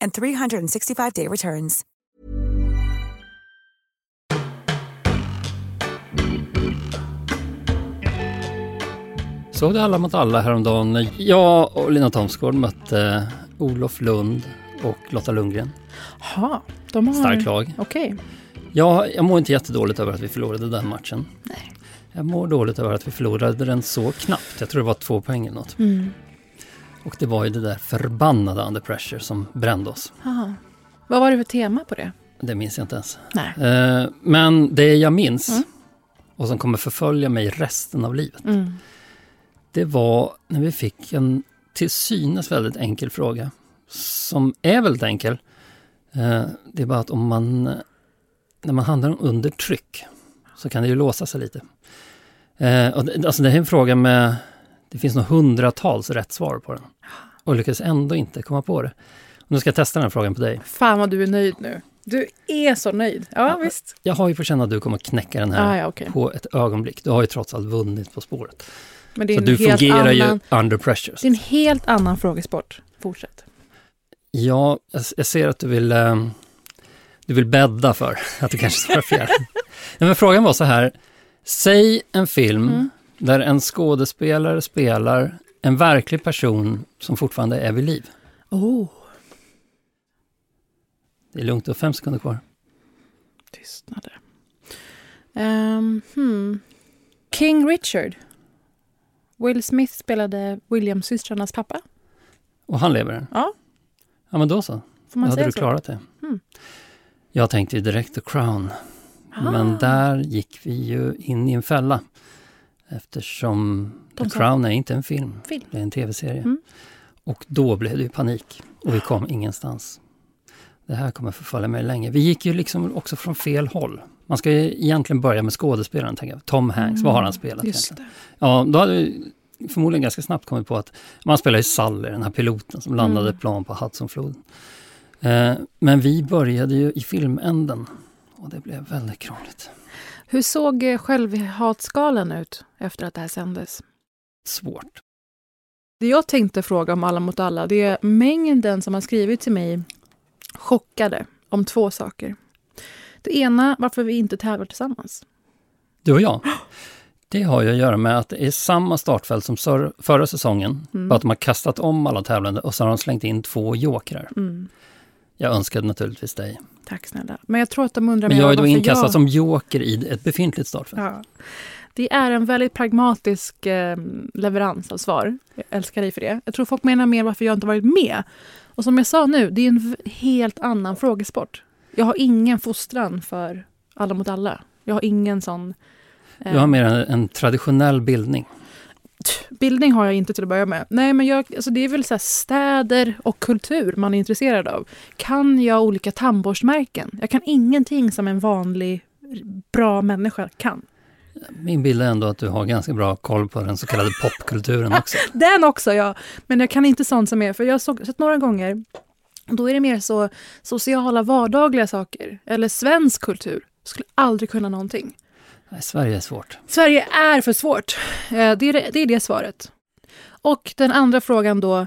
and 365-day returns. Såg du Alla mot alla häromdagen när jag och Lina Thomsgård mötte Olof Lund och Lotta Lundgren? Jaha, de har... Starkt lag. Okej. Jag, jag mår inte jättedåligt över att vi förlorade den matchen. Nej. Jag mår dåligt över att vi förlorade den så knappt. Jag tror det var två poäng eller något. Mm. Och det var ju det där förbannade under pressure som brände oss. Aha. Vad var det för tema på det? Det minns jag inte ens. Nej. Eh, men det jag minns Mm. och som kommer förfölja mig resten av livet. Mm. Det var när vi fick en till synes väldigt enkel fråga. Som är väldigt enkel. Eh, det är bara att om man, när man handlar under tryck så kan det ju låsa sig lite. Eh, alltså det här är en fråga med, det finns nog hundratals rätt svar på den. Och lyckades ändå inte komma på det. Nu ska jag testa den här frågan på dig. Fan vad du är nöjd nu. Du är så nöjd. Ja, visst. Jag har ju på känn att du kommer knäcka den här Ah, ja, okej. på ett ögonblick. Du har ju trots allt vunnit På spåret. Men det är Så du fungerar annan, ju under pressure. Det är en helt annan frågesport. Fortsätt. Ja, jag, jag ser att du vill, eh, du vill bädda för att du kanske svarar fel. Nej, men frågan var så här, säg en film Mm. Där en skådespelare spelar en verklig person som fortfarande är vid liv. Oh, Det är lugnt, du har fem sekunder kvar. tystnader. Um, hmm. King Richard. Will Smith spelade Williams-systrarnas pappa. Och han lever? Ja. Ja, men då så. Får Då man hade säga du så? klarat det. Mm. Jag tänkte ju direkt The Crown. Ah. Men där gick vi ju in i en fälla. Eftersom The Crown är inte en film, Film. det är en tv-serie. Mm. Och då blev det ju panik och vi kom ingenstans. Det här kommer förfölja mig länge. Vi gick ju liksom också från fel håll. Man ska ju egentligen börja med skådespelaren, tänker jag. Tom Hanks, vad har han spelat Mm, Just egentligen? det. Ja, då hade vi förmodligen ganska snabbt kommit på att man spelar ju Sully, den här piloten som landade Mm. ett plan på Hudsonfloden. Eh, men vi började ju i filmänden och det blev väldigt krångligt. Hur såg eh, självhatskalan ut efter att det här sändes? Svårt. Det jag tänkte fråga om Alla mot alla, det är mängden som har skrivit till mig chockade om två saker. Det ena, varför vi inte tävlar tillsammans. Du och jag. Det har ju att göra med att det är samma startfält som förra säsongen. Mm. Bara att de har kastat om alla tävlande och så har de slängt in två jokrar. Mm. Jag önskade naturligtvis dig. Tack snälla. Men jag tror att de undrar Men jag är då inkastad jag... som joker i ett befintligt startfält. Ja. Det är en väldigt pragmatisk eh, leverans av svar. Jag älskar dig för det. Jag tror folk menar mer varför jag inte varit med. Och som jag sa nu, det är en helt annan frågesport. Jag har ingen fostran för alla mot alla. Jag har ingen sån... eh, Du har mer en, en traditionell bildning. Bildning har jag inte till att börja med. Nej, men jag, alltså det är väl så här städer och kultur man är intresserad av. Kan jag olika tandborstmärken? Jag kan ingenting som en vanlig bra människa kan. Min bild är ändå att du har ganska bra koll på den så kallade popkulturen också. Den också, ja. Men jag kan inte sånt som är... För jag har sett några gånger Då är det mer så sociala vardagliga saker. Eller svensk kultur. Skulle aldrig kunna någonting. Sverige är svårt. Sverige är för svårt. Eh, Det är det, det är det svaret. Och den andra frågan då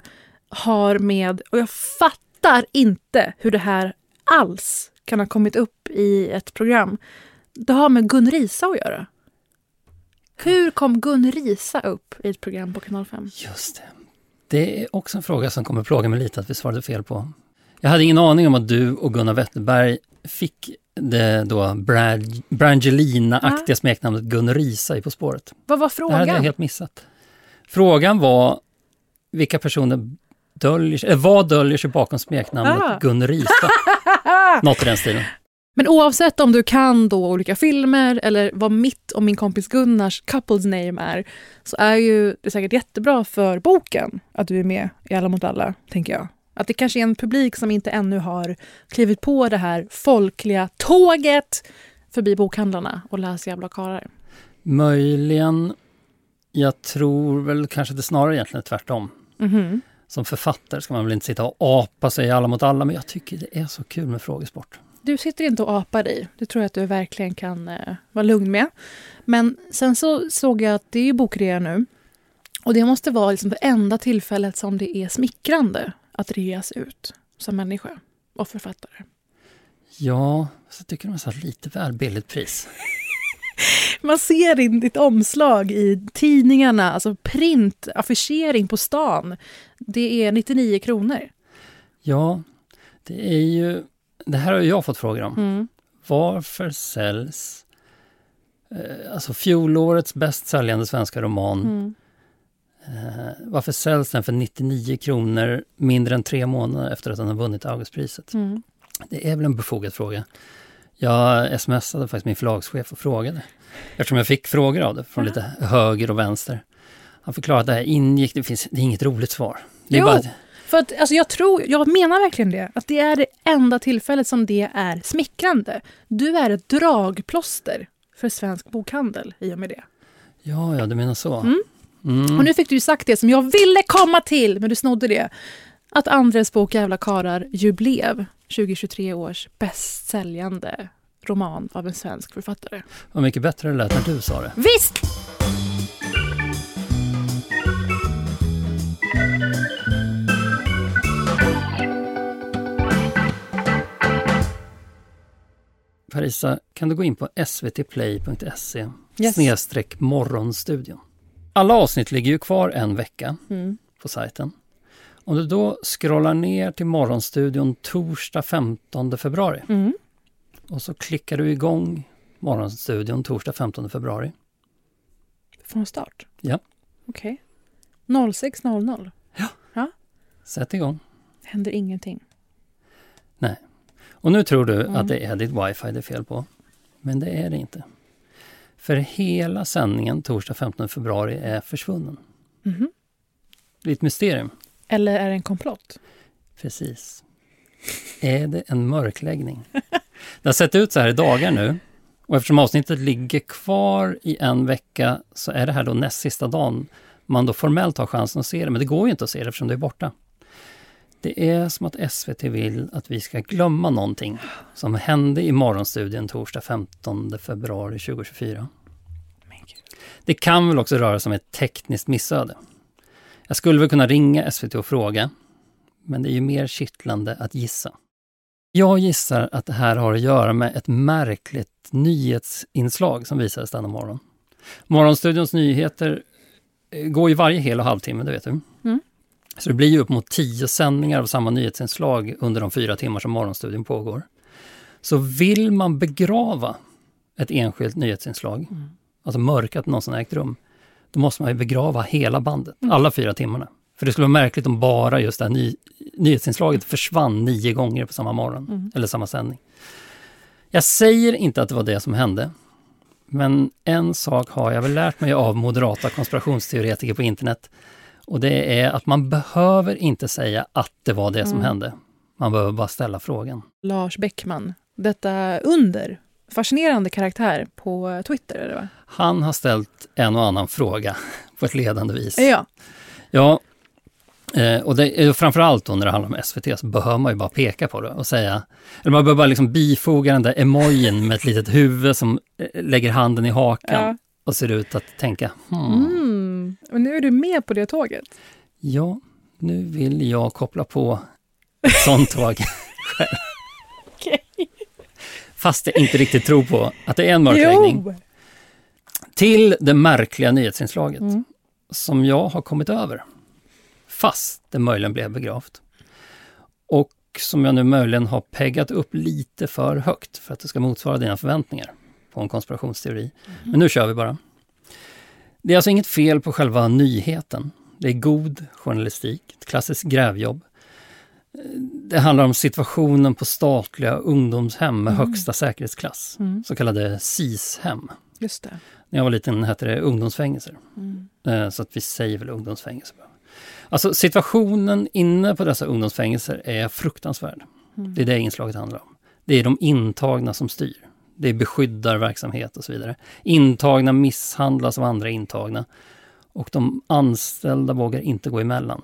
har med, och jag fattar inte hur det här alls kan ha kommit upp i ett program. Det har med Gun Risa att göra. Hur kom Gun Risa upp i ett program på Kanal 5? Just det. Det är också en fråga som kommer plåga mig lite att vi svarade fel på. Jag hade ingen aning om att du och Gunnar Wetterberg fick det då Brad- Brangelina-aktiga smeknamnet Gun Risa i På spåret. Vad var Det här hade jag frågan? helt missat. Frågan var vilka personer döljer sig, eller vad döljer sig bakom smeknamnet Ah. Gun Risa? Något i den stilen. Men oavsett om du kan då olika filmer eller vad mitt och min kompis Gunnars couples name är så är ju det säkert jättebra för boken att du är med i Alla mot alla, tänker jag. Att det kanske är en publik som inte ännu har klivit på det här folkliga tåget förbi bokhandlarna och läst jävla karlar. Möjligen, jag tror väl kanske det snarare egentligen är tvärtom. Mhm. Som författare ska man väl inte sitta och apa sig alla mot alla, men jag tycker det är så kul med frågesport. Du sitter inte och apar dig. Det tror jag att du verkligen kan eh, vara lugn med. Men sen så såg jag att det är bokrea nu. Och det måste vara liksom det enda tillfället som det är smickrande att reas ut som människa och författare. Ja, så tycker de satt lite väl billigt pris. Man ser din, ditt omslag i tidningarna, alltså print, affischering på stan. Det är 99 kronor. Ja, det är ju... Det här har jag fått frågor om. Mm. Varför säljs eh, alltså fjolårets bäst säljande svenska roman, Mm. Eh, varför säljs den för 99 kronor mindre än tre månader efter att den har vunnit Augustpriset? Mm. Det är väl en befogad fråga. Jag smsade faktiskt min förlagschef och frågade. Eftersom jag fick frågor av det från lite höger och vänster. Han förklarade att det här ingick, det, finns, det är inget roligt svar. Det Jo. bara, För att, alltså jag, tror, jag menar verkligen det. Att det är det enda tillfället som det är smickrande. Du är ett dragplåster för svensk bokhandel i och med det. ja, ja, du menar så. Mm. Mm. Och nu fick du ju sagt det som jag ville komma till, men du snodde det. Att Andres bok Jävla karar ju blev 2023 års bäst säljande roman av en svensk författare. Vad mycket bättre det lät när du sa det. Visst! Parisa, kan du gå in på svtplay.se snedstreck morgonstudion. Alla avsnitt ligger ju kvar en vecka Mm. på sajten. Om du då scrollar ner till morgonstudion torsdag 15 februari Mm. och så klickar du igång morgonstudion torsdag 15 februari. Från start? Ja. Okej. 06.00. Sätt igång. Händer ingenting. Och nu tror du Mm. att det är ditt wifi det är fel på. Men det är det inte. För hela sändningen torsdag 15 februari är försvunnen. Mhm. Det är ett mysterium. Eller är det en komplott? Precis. Är det en mörkläggning? Det har sett ut så här i dagar nu. Och eftersom avsnittet ligger kvar i en vecka så är det här då näst sista dagen man då formellt har chansen att se det. Men det går ju inte att se det eftersom det är borta. Det är som att SVT vill att vi ska glömma någonting som hände i morgonstudien torsdag 15 februari 2024. Men gud. Det kan väl också röra sig om ett tekniskt missöde. Jag skulle väl kunna ringa SVT och fråga, men det är ju mer kittlande att gissa. Jag gissar att det här har att göra med ett märkligt nyhetsinslag som visades denna morgon. Morgonstudions nyheter går ju varje hel och halvtimme, det vet du. Mm. Så det blir ju upp mot tio sändningar av samma nyhetsinslag under de fyra timmar som Morgonstudion pågår. Så vill man begrava ett enskilt nyhetsinslag, alltså mörka att det någonsin ägt rum, då måste man ju begrava hela bandet, alla fyra timmarna. För det skulle vara märkligt om bara just det här ny, nyhetsinslaget försvann nio gånger på samma morgon, eller samma sändning. Jag säger inte att det var det som hände, men en sak har jag väl lärt mig av moderata konspirationsteoretiker på internet. Och det är att man behöver inte säga att det var det som Mm. hände. Man behöver bara ställa frågan. Lars Bäckman. Detta under. Fascinerande karaktär på Twitter, är det va? Han har ställt en och annan fråga på ett ledande vis. Ja. Ja, Eh, och det är framförallt då när det handlar om SVT så behöver man ju bara peka på det och säga, eller man behöver bara liksom bifoga den där emojin med ett litet huvud som eh, lägger handen i hakan Ja. Och ser ut att tänka, hmm, Mm. Och nu är du med på det tåget. ja, nu vill jag koppla på ett sånt tåg själv. Fast jag inte riktigt tror på att det är en mörkläggning. Jo! Till det märkliga nyhetsinslaget Mm. som jag har kommit över. Fast det möjligen blev begravt. Och som jag nu möjligen har peggat upp lite för högt för att det ska motsvara dina förväntningar på en konspirationsteori. Men nu kör vi bara. Det är alltså inget fel på själva nyheten. Det är god journalistik, ett klassiskt grävjobb. Det handlar om situationen på statliga ungdomshem med högsta säkerhetsklass, Mm. så kallade SIS-hem. Just det. När jag var liten hette det ungdomsfängelser. Mm. Eh, Så att vi säger väl ungdomsfängelser. Alltså situationen inne på dessa ungdomsfängelser är fruktansvärd. Mm. Det är det inslaget handlar om. Det är de intagna som styr. Det är beskyddarverksamhet och så vidare. Intagna misshandlas av andra intagna. Och de anställda vågar inte gå emellan.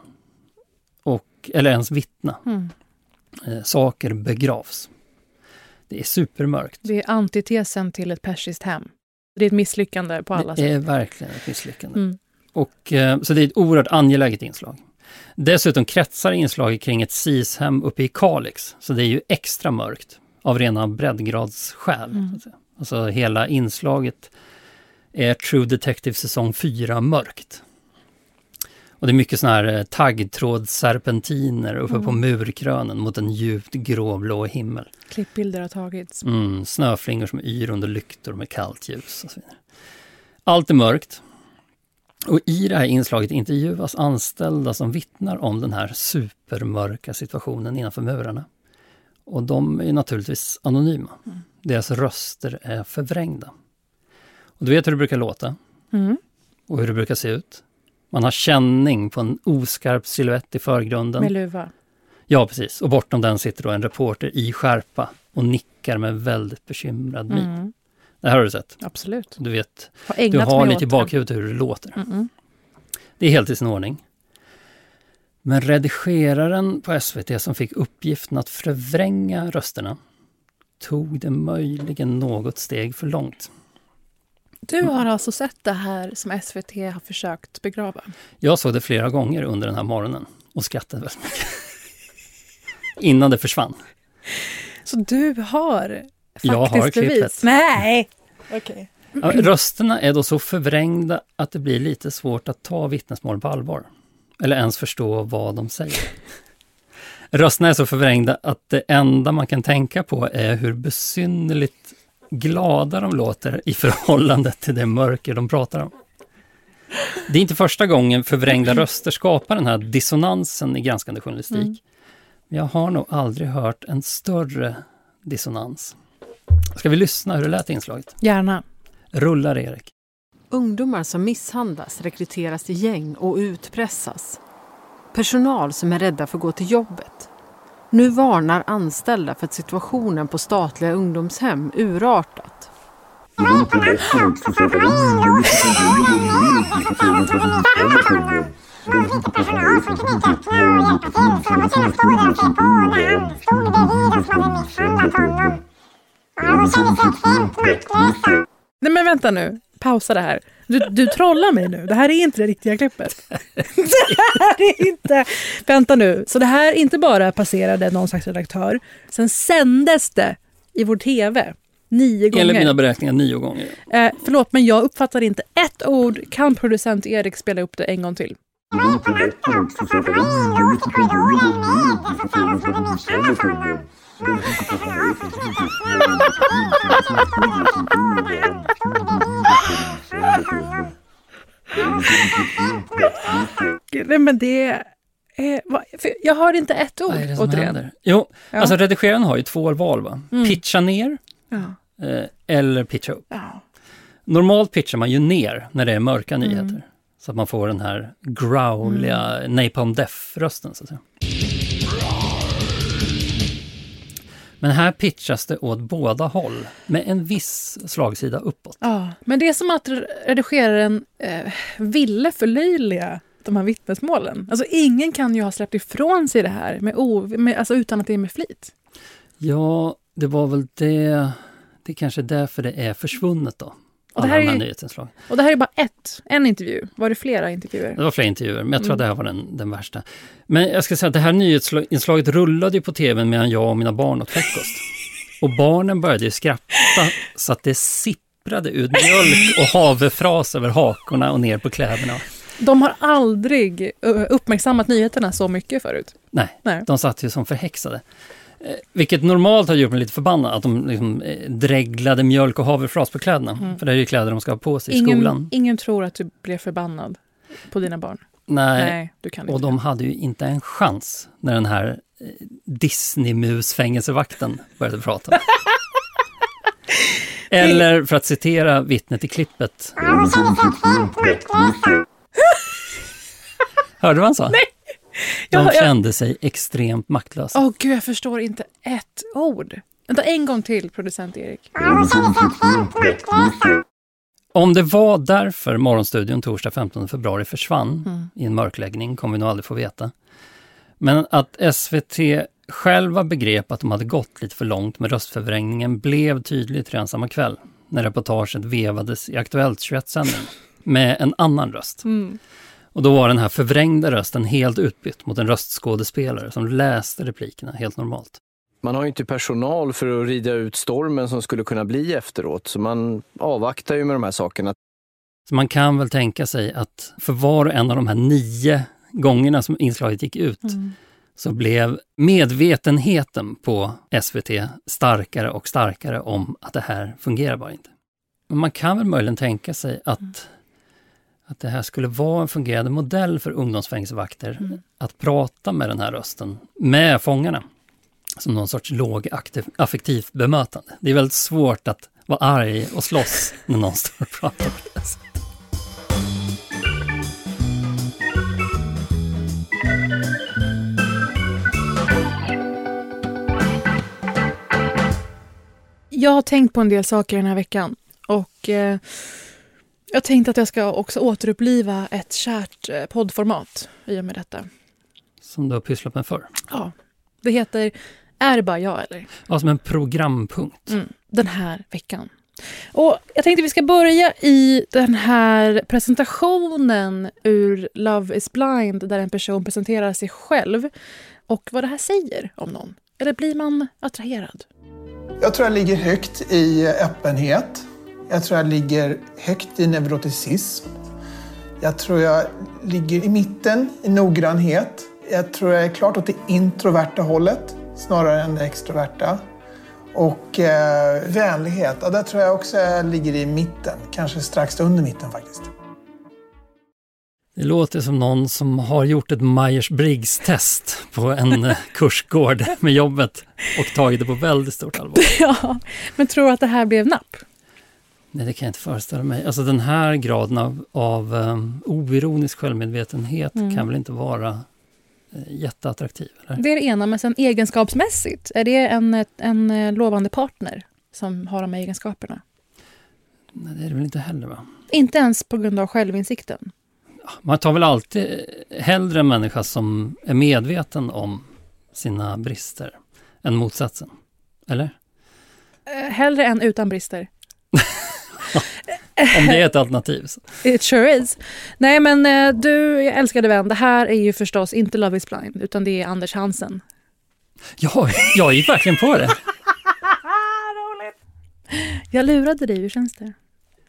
Och, eller ens vittna. Mm. Eh, saker begravs. Det är supermörkt. Det är antitesen till ett persiskt hem. Det är ett misslyckande på alla Det sätt. är verkligen ett misslyckande. Mm. Och, eh, så det är ett oerhört angeläget inslag. Dessutom kretsar inslaget kring ett SIS-hem uppe i Kalix, så det är ju extra mörkt av rena breddgradsskäl. Mm. Alltså hela inslaget är True Detective säsong 4 mörkt. Och det är mycket såna här eh, taggtrådsserpentiner uppe på Mm. murkrönen mot en djupt gråblå himmel. Klippbilder har tagits. Mm, snöflingor som yr under lyktor med kallt ljus och så vidare. Allt är mörkt. Och i det här inslaget intervjuas anställda som vittnar om den här supermörka situationen innanför murarna. Och de är naturligtvis anonyma. Deras röster är förvrängda. Och du vet hur det brukar låta Mm. och hur det brukar se ut. Man har känning på en oskarp silhuett i förgrunden. Med luva. Ja, precis. Och bortom den sitter då en reporter i skärpa och nickar med väldigt bekymrad min. Mm. Det här har du sett. Absolut. Du vet, Har du har lite i bakhuvudet hur det låter. det. Mm-mm. Det är helt i sin ordning. Men redigeraren på SVT som fick uppgiften att förvränga rösterna tog det möjligen något steg för långt. Du har alltså sett det här som SVT har försökt begrava? Jag såg det flera gånger under den här morgonen och skrattade väldigt mycket. Innan det försvann. Så du har faktiskt Jag har bevis? klippet. Nej! Okej. Ja, rösterna är då så förvrängda att det blir lite svårt att ta vittnesmål på allvar. Eller ens förstå vad de säger. Rösterna är så förvrängda att det enda man kan tänka på är hur besynnerligt glada de låter i förhållande till det mörker de pratar om. Det är inte första gången förvrängda röster skapar den här dissonansen i granskande journalistik. Mm. Jag har nog aldrig hört en större dissonans. Ska vi lyssna hur det lät i inslaget? Gärna. Rullar Erik. Ungdomar som misshandlas rekryteras till gäng och utpressas. Personal som är rädda för att gå till jobbet. Nu varnar anställda för att situationen på statliga ungdomshem urartat. Nej men vänta nu. Pausa det här. Du, du trollar mig nu. Det här är inte det riktiga klippet. Det här är inte... Vänta nu. Så det här inte bara passerade någon slags redaktör. Sen sändes det i vår TV. Nio gånger. Enligt mina beräkningar nio gånger. Eh, förlåt, men jag uppfattar inte ett ord. Kan producent Erik spela upp det en gång till? Nej, men det... är- för Jag hör inte ett ord Vad återigen. Jo, Ja. alltså redigeraren har ju två val va? Mm. Pitcha ner Ja. eh, eller pitcha upp. Ja. Normalt pitchar man ju ner när det är mörka Mm. nyheter. Så att man får den här growliga Napalm Death-rösten så att säga. Men här pitchas det åt båda håll med en viss slagsida uppåt. Ja, men det är som att redigeraren eh, ville förlöjliga de här vittnesmålen? Alltså ingen kan ju ha släppt ifrån sig det här med, o, med, alltså utan att det är med flit. Ja, det var väl det. Det är kanske därför det är försvunnet då. Och det här är-. Och det här är bara ett, en intervju. Var det flera intervjuer? Det var flera intervjuer, men jag tror Mm. att det här var den, den värsta. Men jag ska säga att det här nyhetsinslaget rullade ju på tvn medan jag och mina barn åt frukost. Och barnen började ju skratta så att det sipprade ut mjölk och havrefras över hakorna och ner på kläderna. De har aldrig uppmärksammat nyheterna så mycket förut. Nej, Nej. de satt ju som förhäxade. Eh, vilket normalt har gjort mig lite förbannad, att de liksom, eh, dreglade mjölk och havrefras på kläderna. Mm. För det är ju kläder de ska ha på sig i Ingen, skolan. ingen tror att du blev förbannad på dina barn. Nej, Nej, du kan och inte. de hade ju inte en chans när den här eh, Disneymus-fängelsevakten började prata. Eller för att citera vittnet i klippet. Hörde du vad han sa? Nej. De Jag- jag- kände sig extremt maktlösa. Åh gud, jag förstår inte ett ord. Vänta, en gång till, producent Erik. Om det var därför Morgonstudion torsdag 15 februari försvann Mm. i en mörkläggning kommer vi nog aldrig få veta. Men att SVT själva begrep att de hade gått lite för långt med röstförvrängningen blev tydligt redan samma kväll när reportaget vevades i Aktuellt 21-sändning med en annan röst. Mm. Och då var den här förvrängda rösten helt utbytt mot en röstskådespelare som läste replikerna helt normalt. Man har ju inte personal för att rida ut stormen som skulle kunna bli efteråt, så man avvaktar ju med de här sakerna. Så man kan väl tänka sig att för var och en av de här nio gångerna som inslaget gick ut Mm. så blev medvetenheten på SVT starkare och starkare om att det här fungerar bara inte. Men man kan väl möjligen tänka sig att, att det här skulle vara en fungerande modell för ungdomsfängelsevakter Mm. att prata med den här rösten, med fångarna, som någon sorts lågaffektivt bemötande. Det är väldigt svårt att vara arg och slåss när någon står och pratar på det sättet. Jag har tänkt på en del saker den här veckan. Och eh, jag tänkte att jag ska också återuppliva ett kärt eh, poddformat i och med detta. Som du har pysslat med förr. Ja, det heter Är det bara jag eller? Ja, som en programpunkt. Mm, den här veckan. Och jag tänkte vi ska börja i den här presentationen ur Love is blind där en person presenterar sig själv och vad det här säger om någon. Eller blir man attraherad? Jag tror jag ligger högt i öppenhet. Jag tror jag ligger högt i neuroticism. Jag tror jag ligger i mitten i noggrannhet. Jag tror jag är klart åt det introverta hållet snarare än det extroverta. Och eh, vänlighet, ja, där tror jag också jag ligger i mitten. Kanske strax under mitten faktiskt. Det låter som någon som har gjort ett Myers-Briggs-test på en eh, kursgård med jobbet och tagit det på väldigt stort allvar. Ja, men tror du att det här blev napp? Nej, det kan jag inte föreställa mig. Alltså den här graden av, av um, oironisk självmedvetenhet Mm. kan väl inte vara eh, jätteattraktiv? Eller? Det är det ena, men sen egenskapsmässigt, är det en, en eh, lovande partner som har de här egenskaperna? Nej, det är det väl inte heller va? Inte ens på grund av självinsikten. Man tar väl alltid hellre en människa som är medveten om sina brister än motsatsen? Eller? Eh, Hellre än utan brister. Om det är ett alternativ. Så. It sure is. Nej men eh, du, jag älskade vän, det här är ju förstås inte Love is blind, utan det är Anders Hansen. Ja, jag gick verkligen på det. Jag lurade dig, hur känns det?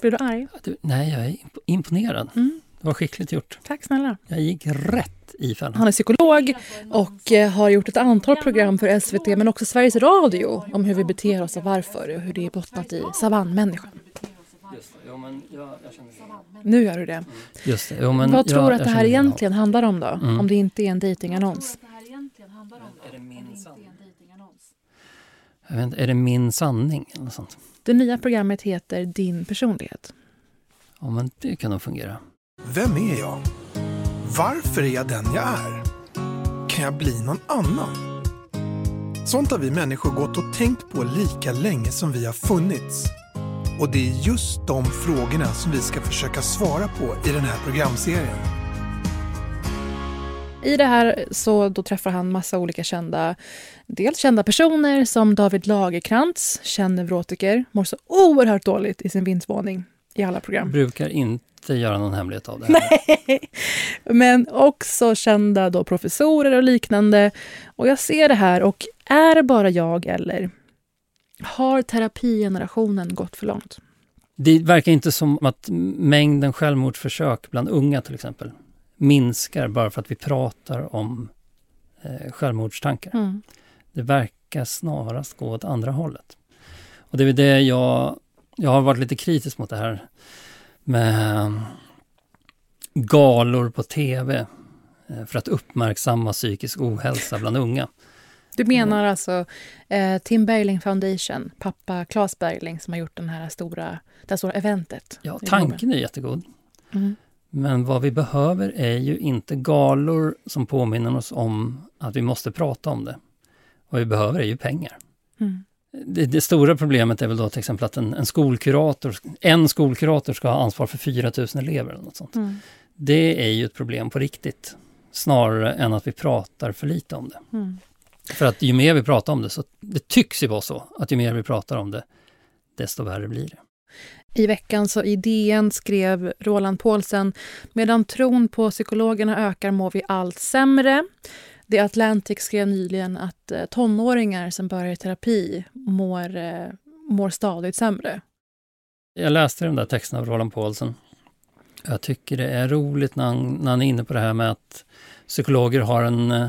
Blir du arg? Du, nej, jag är imp- imponerad. Mm. Det var skickligt gjort. Tack snälla. Jag gick rätt i fällan. Han är psykolog och eh, har gjort ett antal program för SVT men också Sveriges Radio om hur vi beter oss och varför och hur det är bottnat i savannmänniskan. Nu gör du det. Just det. Jo, men Vad jag- tror du att jag det här känner- egentligen handlar om då? Mm. Om det inte är en dejtingannons? Jag vet inte, är det min sanning? Eller sånt? Det nya programmet heter Din personlighet. Ja, men det kan nog fungera. Vem är jag? Varför är jag den jag är? Kan jag bli någon annan? Sånt har vi människor gått och tänkt på lika länge som vi har funnits. Och det är just de frågorna som vi ska försöka svara på i den här programserien. I det här så då träffar han massa olika kända, dels kända personer som David Lagerkrantz, känd neurotiker, mår så oerhört dåligt i sin vindsvåning i alla program. Brukar inte göra någon hemlighet av det. Här. Nej. Men också kända då professorer och liknande. Och jag ser det här och är det bara jag eller har terapigenerationen gått för långt? Det verkar inte som att mängden självmordsförsök bland unga till exempel minskar bara för att vi pratar om eh, självmordstankar. Mm. Det verkar snarast gå åt andra hållet. Och det är det jag, jag har varit lite kritisk mot det här med galor på tv eh, för att uppmärksamma psykisk ohälsa bland unga. Du menar alltså eh, Tim Bergling Foundation, pappa Claes Bergling som har gjort den här stora, det här stora eventet? Ja, tanken är jättegod. Mm. Men vad vi behöver är ju inte galor som påminner oss om att vi måste prata om det. Vad vi behöver är ju pengar. Mm. Det, det, stora problemet är väl då till exempel att en, en, skolkurator, en skolkurator ska ha ansvar för 4 000 elever eller något sånt. Mm. Det är ju ett problem på riktigt, snarare än att vi pratar för lite om det. Mm. För att ju mer vi pratar om det, så det tycks ju vara så, att ju mer vi pratar om det, desto värre blir det. I veckan så i DN skrev Roland Paulsen Medan tron på psykologerna ökar mår vi allt sämre. The Atlantic skrev nyligen att eh, tonåringar som börjar i terapi mår, eh, mår stadigt sämre. Jag läste den där texten av Roland Paulsen. Jag tycker det är roligt när han, när han är inne på det här med att psykologer har en eh,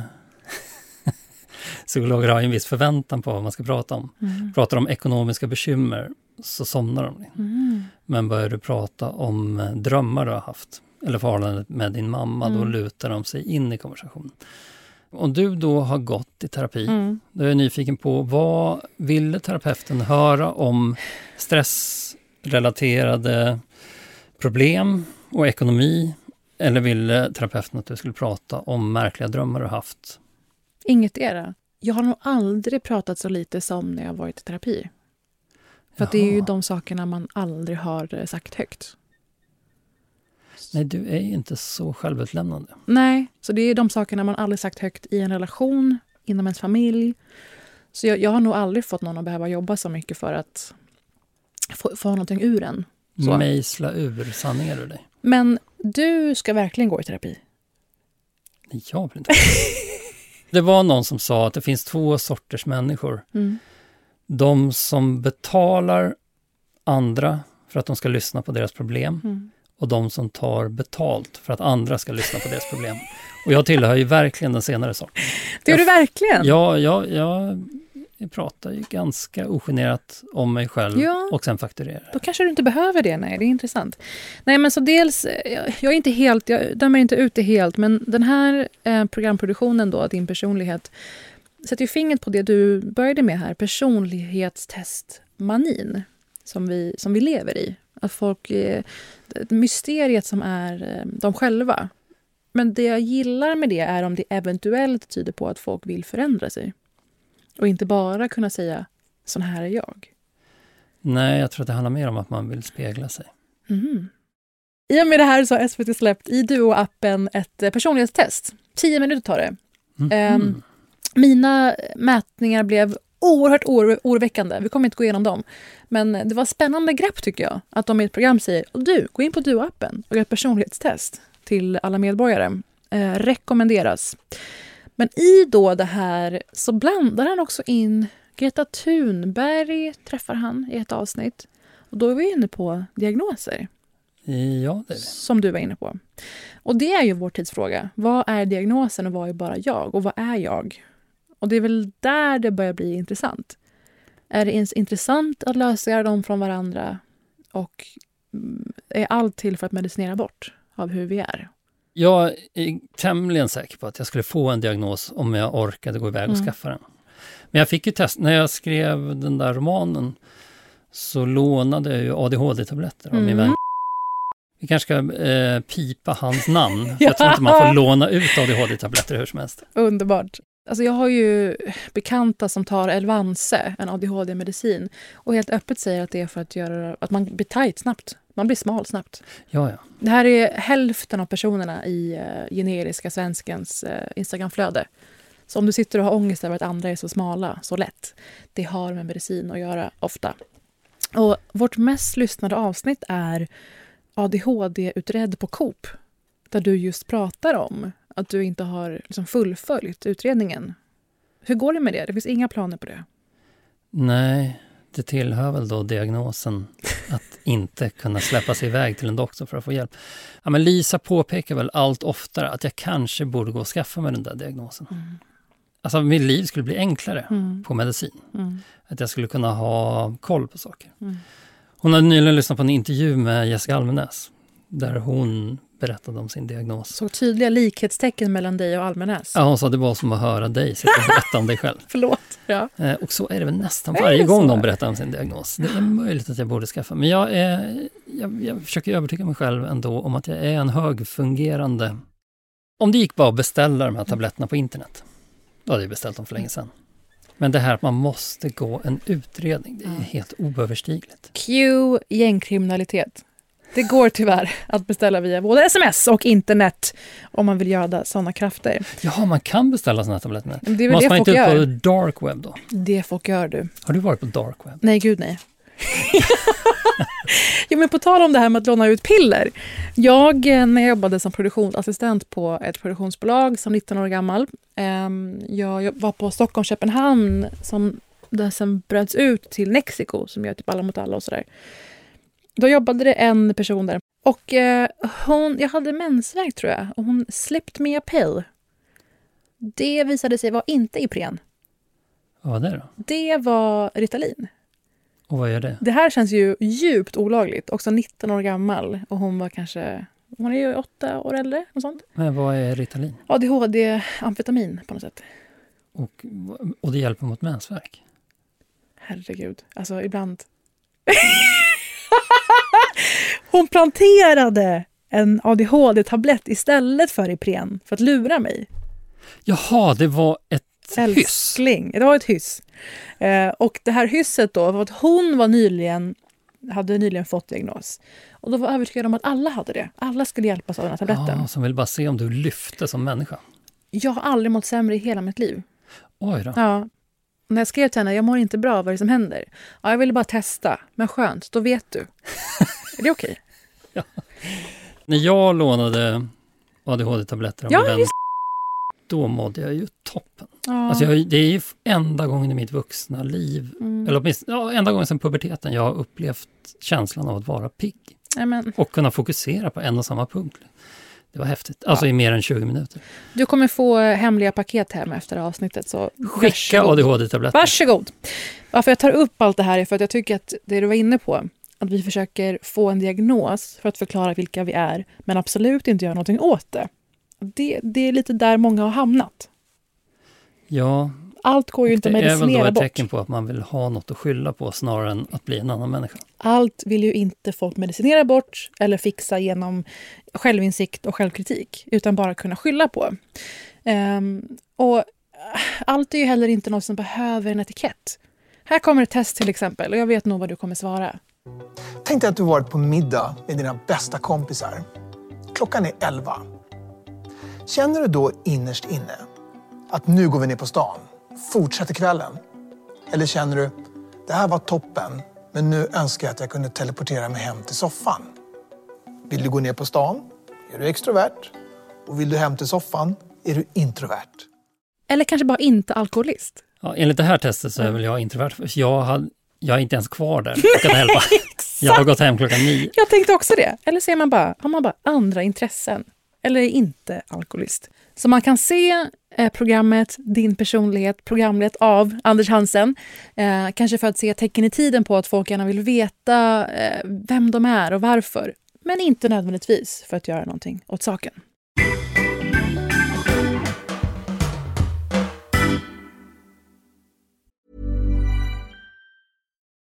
psykologer har en viss förväntan på vad man ska prata om. Mm. Pratar om ekonomiska bekymmer så somnar de. Mm. Men börjar du prata om drömmar du har haft eller förhållandet med din mamma, Mm. då lutar de sig in i konversationen. Om du då har gått i terapi, Mm. då är jag nyfiken på vad ville terapeuten höra om stressrelaterade problem och ekonomi? Eller ville terapeuten att du skulle prata om märkliga drömmar du haft? Inget era. Jag har nog aldrig pratat så lite som när jag varit i terapi. För det är ju de sakerna man aldrig har eh, sagt högt. Nej, du är inte så självutlämnande. Nej, så det är de sakerna man aldrig sagt högt i en relation, inom ens familj. Så jag, jag har nog aldrig fått någon att behöva jobba så mycket för att få, få någonting ur en. Så. Mejsla ur sanningar ur dig. Men du ska verkligen gå i terapi. Nej, jag vill inte. det var någon som sa att det finns två sorters människor. Mm. De som betalar andra för att de ska lyssna på deras problem Mm. och de som tar betalt för att andra ska lyssna på deras problem. Och jag tillhör ju verkligen den senare sorten. Det gör du verkligen. Ja, jag, jag, jag pratar ju ganska ogenerat om mig själv Ja. och sen fakturerar. Då kanske du inte behöver det. Nej, det är intressant. Nej, men så dels, eh, jag- jag är inte helt, jag dömer inte ut det helt, men den här eh, programproduktionen då, din personlighet, sätter ju fingret på det du började med här, personlighetstestmanin som vi, som vi lever i. Att folk, eh, mysteriet som är eh, de själva. Men det jag gillar med det är om det eventuellt tyder på att folk vill förändra sig. Och inte bara kunna säga, sån här är jag. Nej, jag tror att det handlar mer om att man vill spegla sig. Mhm. I och med det här så har SVT släppt i Duo-appen ett eh, personlighetstest. Tio minuter tar det. Mhm. Ehm, mina mätningar blev oerhört oro- oroväckande. Vi kommer inte gå igenom dem. Men det var spännande grepp tycker jag. Att de i ett program säger du, gå in på Duo-appen och gör ett personlighetstest till alla medborgare. Eh, rekommenderas. Men i då det här så blandar han också in Greta Thunberg träffar han i ett avsnitt. Och då är vi inne på diagnoser Ja, det är det. som du var inne på. Och det är ju vår tidsfråga. Vad är diagnosen och vad är bara jag? Och vad är jag? Och det är väl där det börjar bli intressant. Är det ens intressant att lösgöra dem från varandra? Och mm, är allt till för att medicinera bort av hur vi är? Jag är tämligen säker på att jag skulle få en diagnos om jag orkade gå iväg och Mm. skaffa den. Men jag fick ju test, när jag skrev den där romanen så lånade jag ju ADHD-tabletter av min Mm. vän. Vi kanske ska eh, pipa hans namn, Ja. jag tror inte man får låna ut ADHD-tabletter hur som helst. Underbart. Alltså jag har ju bekanta som tar Elvanse, en ADHD-medicin, och helt öppet säger att det är för att, göra, att man blir tajt snabbt. Man blir smal snabbt. Ja, ja. Det här är hälften av personerna i uh, generiska svenskens uh, Instagramflöde. Så om du sitter och har ångest över att andra är så smala så lätt, det har med medicin att göra ofta. Och vårt mest lyssnade avsnitt är ADHD-utredd på Coop. Där du just pratar om att du inte har liksom fullföljt utredningen. Hur går det med det? Det finns inga planer på det? Nej, det tillhör väl då diagnosen att inte kunna släppa sig iväg till en doktor för att få hjälp. Ja, men Lisa påpekar väl allt oftare att jag kanske borde gå och skaffa mig den där diagnosen. Mm. Alltså mitt liv skulle bli enklare mm. på medicin. Mm. Att jag skulle kunna ha koll på saker. Mm. Hon hade nyligen lyssnat på en intervju med Jessica Almenäs där hon berättade om sin diagnos. Så tydliga likhetstecken mellan dig och Almenäs? Ja, hon sa det var som att höra dig sitta och berätta om dig själv. Förlåt. Ja. Eh, och så är det väl nästan varje gång de berättar om sin diagnos. Det är möjligt att jag borde skaffa, men jag, är, jag, jag försöker övertyga mig själv ändå om att jag är en högfungerande... Om det gick bara att beställa de här tabletterna på internet, då hade jag beställt dem för länge sedan. Men det här att man måste gå en utredning, det är helt oöverstigligt. Q gängkriminalitet. Det går tyvärr att beställa via både sms och internet om man vill göra sådana krafter. Ja, man kan beställa sådana tabletter. Det är Måste man inte ut på dark web då? Det folk gör du. Har du varit på dark web? Nej, gud nej. jo, men på tal om det här med att låna ut piller. Jag, eh, när jag jobbade som produktionsassistent på ett produktionsbolag som 19 år gammal. Ehm, jag var på Stockholm Köpenhamn som det sen bröts ut till Mexiko som gör typ alla mot alla och sådär. Då jobbade det en person där. Och eh, hon, jag hade mensvärk tror jag och hon slipped me a pill. Det visade sig vara inte Ipren. Vad var det då? Det var Ritalin. Och vad gör det? Det här känns ju djupt olagligt. Också 19 år gammal och hon var kanske hon är ju åtta år äldre. Och sånt. Men vad är Ritalin? ADHD-amfetamin på något sätt. Och, och det hjälper mot mensvärk? Herregud. Alltså ibland... hon planterade en ADHD-tablett istället för Ipren för att lura mig. Jaha, det var ett Älskling. hyss? Det var ett hyss. Eh, och det här hysset då var att hon var nyligen, hade nyligen fått diagnos. Och då var jag övertygad om att alla hade det. Alla skulle hjälpas av den här tabletten. Ja, som vill bara se om du lyfte som människa. Jag har aldrig mått sämre i hela mitt liv. Oj då. Ja. När jag skrev till henne, jag mår inte bra, vad är det som händer? Ja, jag ville bara testa. Men skönt, då vet du. är det okej? Ja. När jag lånade ADHD-tabletter av ja, min vän, då mådde jag ju toppen. Ja. Alltså jag, det är ju enda gången i mitt vuxna liv, mm. eller åtminstone ja, enda gången sedan puberteten, jag har upplevt känslan av att vara pigg. Amen. Och kunna fokusera på en och samma punkt. Det var häftigt. Alltså ja. i mer än 20 minuter. Du kommer få hemliga paket hem efter avsnittet. Så Skicka ADHD-tabletter. Varsågod. Varför jag tar upp allt det här är för att jag tycker att det du var inne på, att vi försöker få en diagnos för att förklara vilka vi är, men absolut inte göra någonting åt det. Det, det är lite där många har hamnat. Ja. Allt går ju inte att medicinera bort. Det är väl då ett tecken på att man vill ha något att skylla på snarare än att bli en annan människa. Allt vill ju inte folk medicinera bort eller fixa genom självinsikt och självkritik, utan bara kunna skylla på. Um, och allt är ju heller inte något som behöver en etikett. Här kommer ett test till exempel och jag vet nog vad du kommer svara. Tänk dig att du varit på middag med dina bästa kompisar. Klockan är elva. Känner du då innerst inne att nu går vi ner på stan, fortsätter kvällen? Eller känner du, det här var toppen, men nu önskar jag att jag kunde teleportera mig hem till soffan? Vill du gå ner på stan är du extrovert. Och vill du hem till soffan är du introvert. Eller kanske bara inte alkoholist. Ja, enligt det här testet så är väl jag introvert. Jag, har, jag är inte ens kvar där klockan elva. jag har gått hem klockan nio. Jag tänkte också det. Eller så är man bara, har man bara andra intressen eller är inte alkoholist. Så man kan se eh, programmet Din personlighet, programlett av Anders Hansen. Eh, kanske för att se tecken i tiden på att folk gärna vill veta eh, vem de är och varför. Men inte nödvändigtvis för att göra någonting åt saken.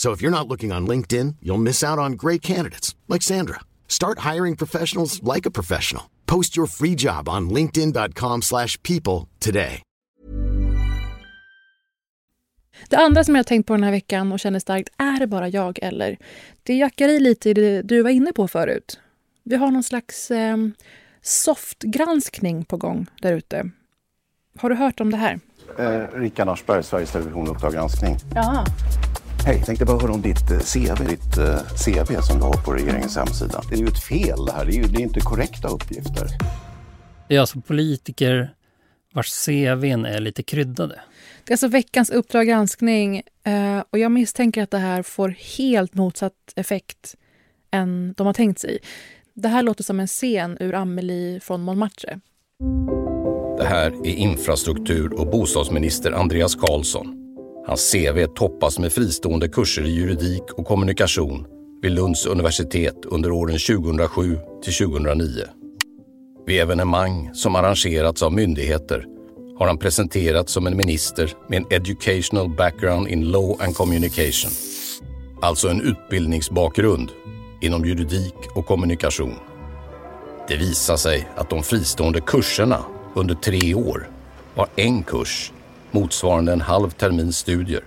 So if you're not looking on LinkedIn, you'll miss out on great candidates like Sandra. Start hiring professionals like a professional. Post your free job on linkedin.com/people slash people today. Det andra som jag tänkt på den här veckan och känner starkt, är det bara jag eller? Det jackar i lite i det du var inne på förut. Vi har någon slags eh, softgranskning på gång där ute. Har du hört om det här? Eh, Rickard Aschberg, Sveriges Television Uppdrag granskning. Ja. Hej, tänkte bara höra om ditt eh, CV, ditt eh, CV som du har på regeringens hemsida. Det är ju ett fel det här, det är ju det är inte korrekta uppgifter. Det är alltså politiker vars CVn är lite kryddade. Det är alltså veckans Uppdrag granskning eh, och jag misstänker att det här får helt motsatt effekt än de har tänkt sig. Det här låter som en scen ur Amelie från Montmartre. Det här är infrastruktur och bostadsminister Andreas Karlsson. Hans CV toppas med fristående kurser i juridik och kommunikation vid Lunds universitet under åren 2007 till 2009. Vid evenemang som arrangerats av myndigheter har han presenterats som en minister med en educational background in law and communication. Alltså en utbildningsbakgrund inom juridik och kommunikation. Det visar sig att de fristående kurserna under tre år var en kurs motsvarande en halv termins studier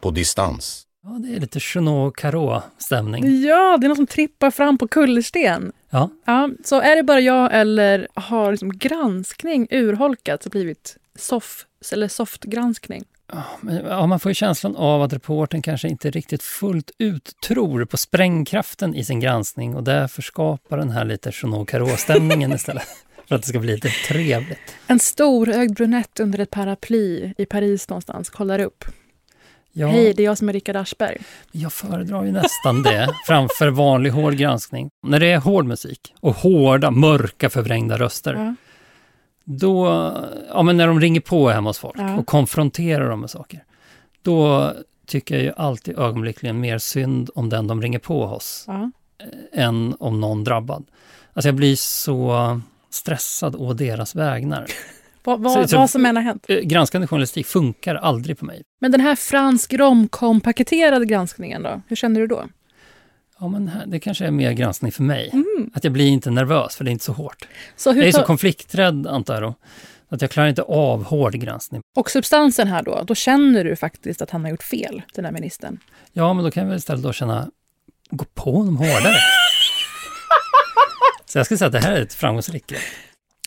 på distans. Ja, det är lite Jeanot Carreau-stämning. Ja, det är någon som trippar fram på kullersten. Ja. Ja, så är det bara jag eller har liksom granskning urholkats och blivit soft, eller softgranskning? Ja, man får ju känslan av att reporten kanske inte riktigt fullt ut tror på sprängkraften i sin granskning och därför skapar den här lite Jeanot Carreau-stämningen istället. För att det ska bli lite trevligt. En storögd brunett under ett paraply i Paris någonstans kollar upp. Ja, Hej, det är jag som är Rickard Aschberg. jag föredrar ju nästan det framför vanlig hård granskning. När det är hård musik och hårda, mörka, förvrängda röster. Ja. Då, ja men när de ringer på hemma hos folk Ja. och konfronterar dem med saker. Då tycker jag ju alltid ögonblickligen mer synd om den de ringer på hos än om någon drabbad. Alltså jag blir så stressad å deras vägnar. Vad, vad, Så- så- vad som än har hänt. Eh, Granskande journalistik funkar aldrig på mig. Men den här fransk romcom-paketerade granskningen då? Hur känner du då? Ja, men här, det kanske är mer granskning för mig. Att jag blir inte nervös, för det är inte så hårt. Så jag är så konflikträdd, antar jag då. Att jag klarar inte av hård granskning. Och substansen här då, då känner du faktiskt att han har gjort fel, den här ministern. Ja, men då kan jag väl istället då känna, gå på honom hårdare. Så jag skulle säga att det här är ett framgångsrikt grepp.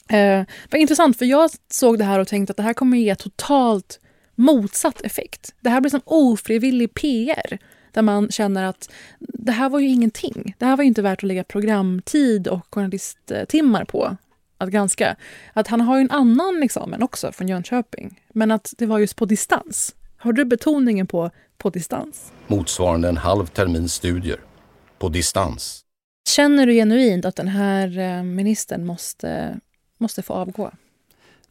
Eh, vad intressant, för jag såg det här och tänkte att det här kommer ge totalt motsatt effekt. Det här blir som ofrivillig PR, där man känner att det här var ju ingenting. Det här var ju inte värt att lägga programtid och journalisttimmar på att granska. Att han har ju en annan examen också från Jönköping, men att det var just på distans. Har du betoningen på på distans? Motsvarande en halv termins studier på distans. Känner du genuint att den här eh, ministern måste, måste få avgå?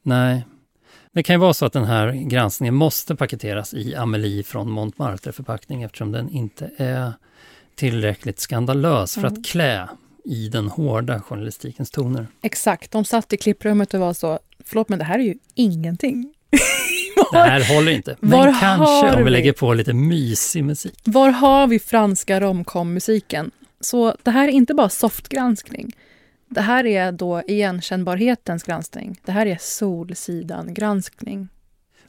Nej. Det kan ju vara så att den här granskningen måste paketeras i Amelie från Montmartre-förpackning eftersom den inte är tillräckligt skandalös för Mm. att klä i den hårda journalistikens toner. Exakt, de satt i klipprummet och var så, förlåt men det här är ju ingenting. Det här håller inte. Men Var kanske om vi vi- lägger på lite mysig musik. Var har vi franska romcom-musiken? Så det här är inte bara softgranskning. Det här är då igenkännbarhetens granskning. Det här är Solsidan-granskning.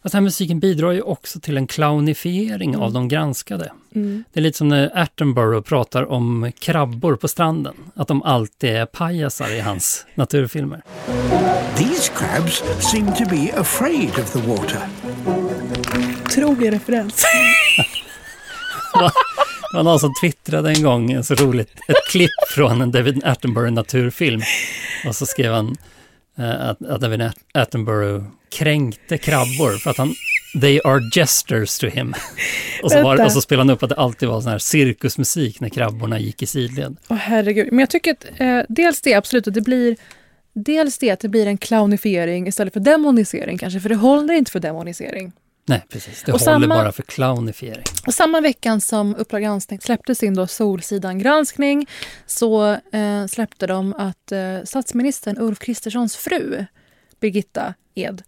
Att den här musiken bidrar ju också till en clownifiering Mm. av de granskade. Mm. Det är lite som när Attenborough pratar om krabbor på stranden. Att de alltid är pajasar i hans naturfilmer. These crabs seem to be afraid of the water. Otrolig referens. Det var någon som twittrade en gång, så roligt, ett klipp från en David Attenborough naturfilm. Och så skrev han eh, att, att David At- Attenborough kränkte krabbor för att han They are gestures to him. Och så, var, och så spelade han upp att det alltid var sån här cirkusmusik när krabborna gick i sidled. Åh herregud. Men jag tycker att eh, dels det absolut att det blir Dels det att det blir en clownifiering istället för demonisering kanske, för det håller inte för demonisering. Nej, precis. Det Och håller samma- bara för clownifiering. Och samma veckan som Uppdrag granskning släppte sin då Solsidan-granskning så eh, släppte de att eh, statsministern Ulf Kristerssons fru Birgitta Ed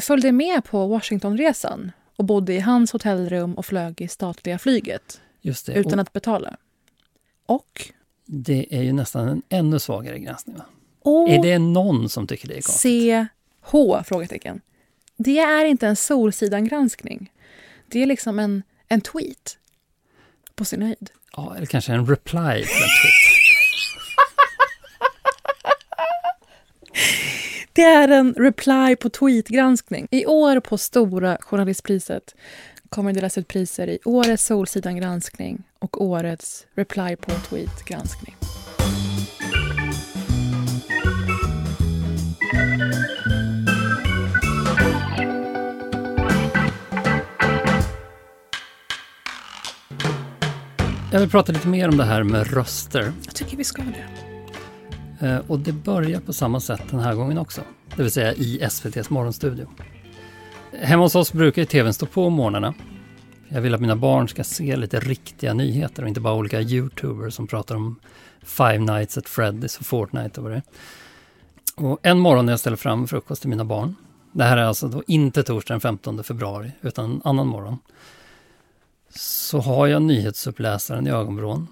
följde med på Washingtonresan och bodde i hans hotellrum och flög i statliga flyget det. utan att betala. Och det är ju nästan en ännu svagare granskning. Va? Är det någon som tycker det är konstigt? CH? Frågetecken. Det är inte en Solsidan-granskning. Det är liksom en, en tweet. På sin höjd. Ja, eller kanske en reply till en tweet. Det är en reply på tweet-granskning. I år på Stora journalistpriset kommer det delas ut priser i årets Solsidan-granskning och årets reply på tweet-granskning. Jag vill prata lite mer om det här med röster. Jag tycker vi ska det. Eh, Och det börjar på samma sätt den här gången också. Det vill säga i SVTs morgonstudio. Hemma hos oss brukar ju tvn stå på morgnarna. Jag vill att mina barn ska se lite riktiga nyheter och inte bara olika youtubers som pratar om Five Nights at Freddy's och Fortnite och vad det är. Och en morgon när jag ställer fram frukost till mina barn. Det här är alltså då inte torsdag den 15 februari utan en annan morgon. Så har jag nyhetsuppläsaren i ögonvrån.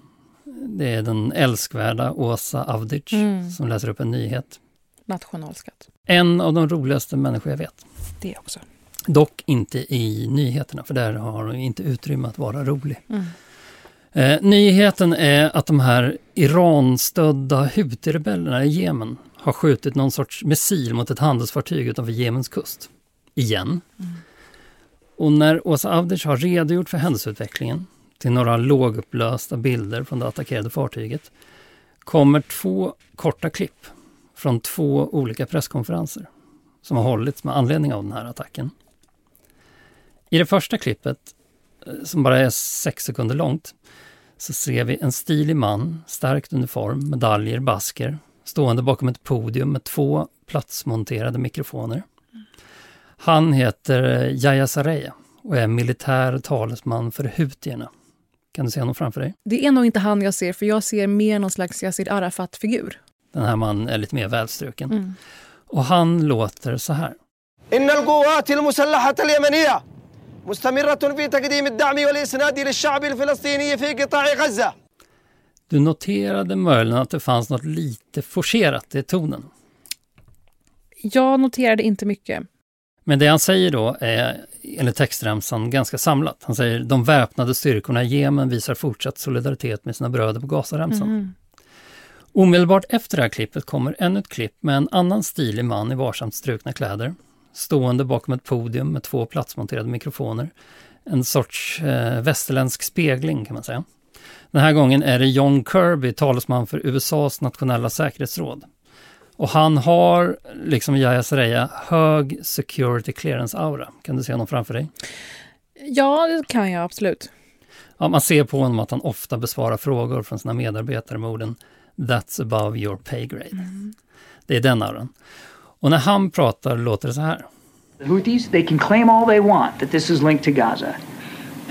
Det är den älskvärda Åsa Avdic Mm. som läser upp en nyhet. Nationalskatt. En av de roligaste människor jag vet. Det också. Dock inte i nyheterna, för där har hon inte utrymme att vara rolig. Mm. Eh, nyheten är att de här Iran-stödda Houthi-rebellerna i Jemen har skjutit någon sorts missil mot ett handelsfartyg utanför Jemens kust. Igen. Och när Åsa Avdic har redogjort för händelseutvecklingen till några lågupplösta bilder från det attackerade fartyget kommer två korta klipp från två olika presskonferenser som har hållits med anledning av den här attacken. I det första klippet, eh, som bara är sex sekunder långt, så ser vi en stilig man, starkt uniform, medaljer, basker, stående bakom ett podium med två platsmonterade mikrofoner. Han heter eh, Yahya Saraya och är militär talesman för hutierna. Kan du se honom framför dig? Det är nog inte han jag ser, för jag ser mer någon slags Yassir Arafat-figur. Den här mannen är lite mer välstruken. Mm. Och han låter så här. إن القوات المسلحة اليمنية مستمرة في تقديم الدعم والإسناد للشعب الفلسطيني في قطاع غزة Du noterade möjligen att det fanns något lite forcerat i tonen. Jag noterade inte mycket. Men det han säger då är enligt textremsan ganska samlat. Han säger de väpnade styrkorna i Jemen visar fortsatt solidaritet med sina bröder på Gazaremsan. Mhm. Omedelbart efter det här klippet kommer ännu ett klipp med en annan stilig man i varsamt strukna kläder. Stående bakom ett podium med två platsmonterade mikrofoner. En sorts eh, västerländsk spegling kan man säga. Den här gången är det John Kirby, talesman för USAs nationella säkerhetsråd. Och han har, liksom Yahya Saraya, hög security clearance-aura. Kan du se honom framför dig? Ja, det kan jag absolut. Ja, man ser på honom att han ofta besvarar frågor från sina medarbetare med orden “That's above your pay grade”. Det är den auran. Och när han pratar låter det så här. The Houthis, they can claim all they want that this is linked to Gaza.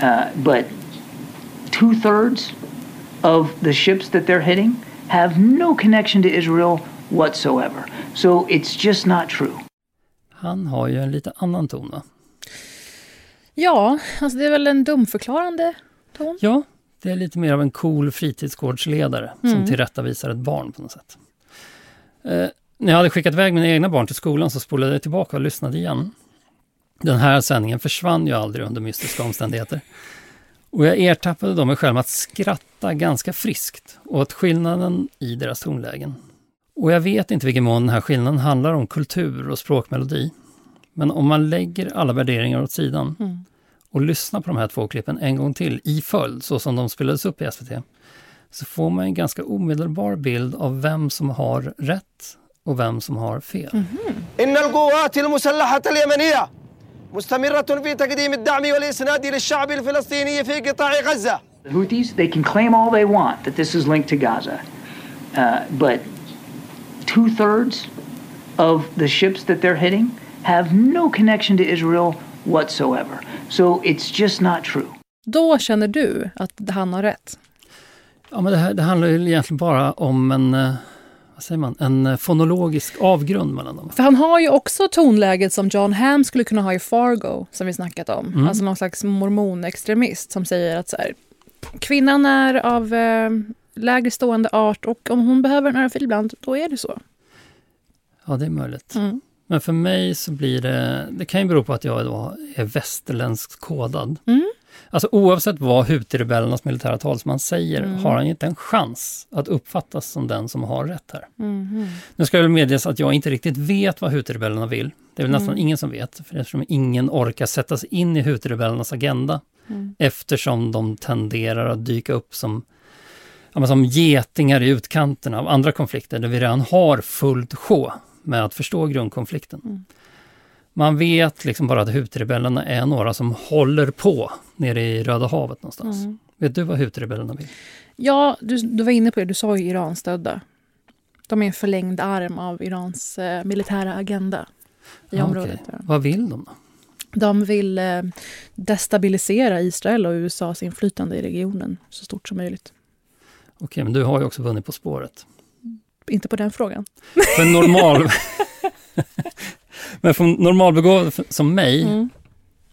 Uh, but two thirds of the ships that they're hitting have no connection to Israel whatsoever. So it's just not true. Han har ju en lite annan ton va? Ja, alltså det är väl en dumförklarande ton. Ja, det är lite mer av en cool fritidsgårdsledare som Mm. tillrättavisar ett barn på något sätt. Eh, när jag hade skickat iväg mina egna barn till skolan så spolade jag tillbaka och lyssnade igen. Den här sändningen försvann ju aldrig under mystiska omständigheter. Och jag ertappade då mig själv med att skratta ganska friskt åt skillnaden i deras tonlägen. Och jag vet inte vilken mån den här skillnaden handlar om kultur och språkmelodi. Men om man lägger alla värderingar åt sidan Mm. och lyssnar på de här två klippen en gång till i följd, så som de spelades upp i SVT, så får man en ganska omedelbar bild av vem som har rätt och vem som har fel. إن القوات المسلحة اليمنية مستمرة في تقديم الدعم والإسناد للشعب الفلسطيني في قطاع غزة The Houthis, they can claim all they want that this is linked to Gaza. Uh, but two thirds of the ships that they're hitting have no connection to Israel whatsoever. So it's just not true. Då känner du att han har rätt? Ja, men det, här, det handlar ju egentligen bara om en, eh, vad säger man, en eh, fonologisk avgrund mellan dem. För han har ju också tonläget som John Hamm skulle kunna ha i Fargo, som vi snackat om. Mm. Alltså någon slags mormonextremist som säger att så här, kvinnan är av eh, lägre stående art och om hon behöver en örfil ibland, då är det så. Ja, det är möjligt. Mm. Men för mig så blir det, det kan ju bero på att jag då är västerländskt kodad. Mm. Alltså oavsett vad Houthi-rebellernas militära talsman säger Mm. har han inte en chans att uppfattas som den som har rätt här. Mhm. Nu ska jag väl medges att jag inte riktigt vet vad Houthi-rebellerna vill. Det är väl nästan Mm. ingen som vet, för eftersom ingen orkar sätta sig in i Houthi-rebellernas agenda. Mm. Eftersom de tenderar att dyka upp som, ja, som getingar i utkanterna av andra konflikter där vi redan har fullt sjå med att förstå grundkonflikten. Mm. Man vet liksom bara att Houthi-rebellerna är några som håller på nere i Röda havet någonstans. Mm. Vet du vad Houthi-rebellerna vill? Ja, du, du var inne på det, du sa ju Iranstödda. De är en förlängd arm av Irans eh, militära agenda i Ja, området. okej. Vad vill de då? De vill eh, destabilisera Israel och USAs inflytande i regionen så stort som möjligt. Okej, men du har ju också vunnit På spåret. Inte på den frågan. För normal... men för normalbegåvad som mig Mm.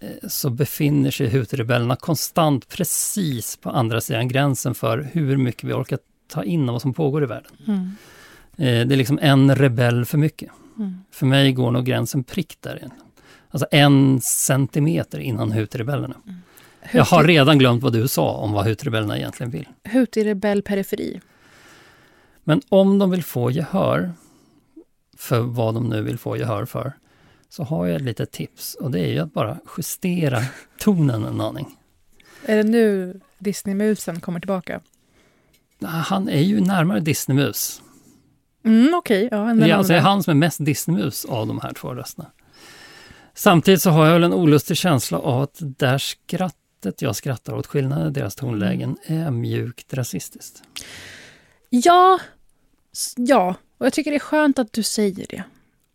eh, så befinner sig Houthi-rebellerna konstant precis på andra sidan gränsen för hur mycket vi orkar ta in av vad som pågår i världen. Mm. Eh, Det är liksom en rebell för mycket. Mm. För mig går nog gränsen prick där. Alltså en centimeter innan Houthi-rebellerna. Jag har Houthi- redan glömt vad du sa om vad Houthi-rebellerna egentligen vill. Houthi-rebell periferi. Men om de vill få gehör för vad de nu vill få gehör för, så har jag ett litet tips och det är ju att bara justera tonen en aning. Är det nu Disneymusen kommer tillbaka? Han är ju närmare Disneymus. Mm, Okej, ja. en Det är alltså han som är mest Disneymus av de här två rösterna. Samtidigt så har jag väl en olustig känsla av att där skrattet jag skrattar åt skillnaden i deras tonlägen är mjukt rasistiskt. Ja, ja. Och jag tycker det är skönt att du säger det.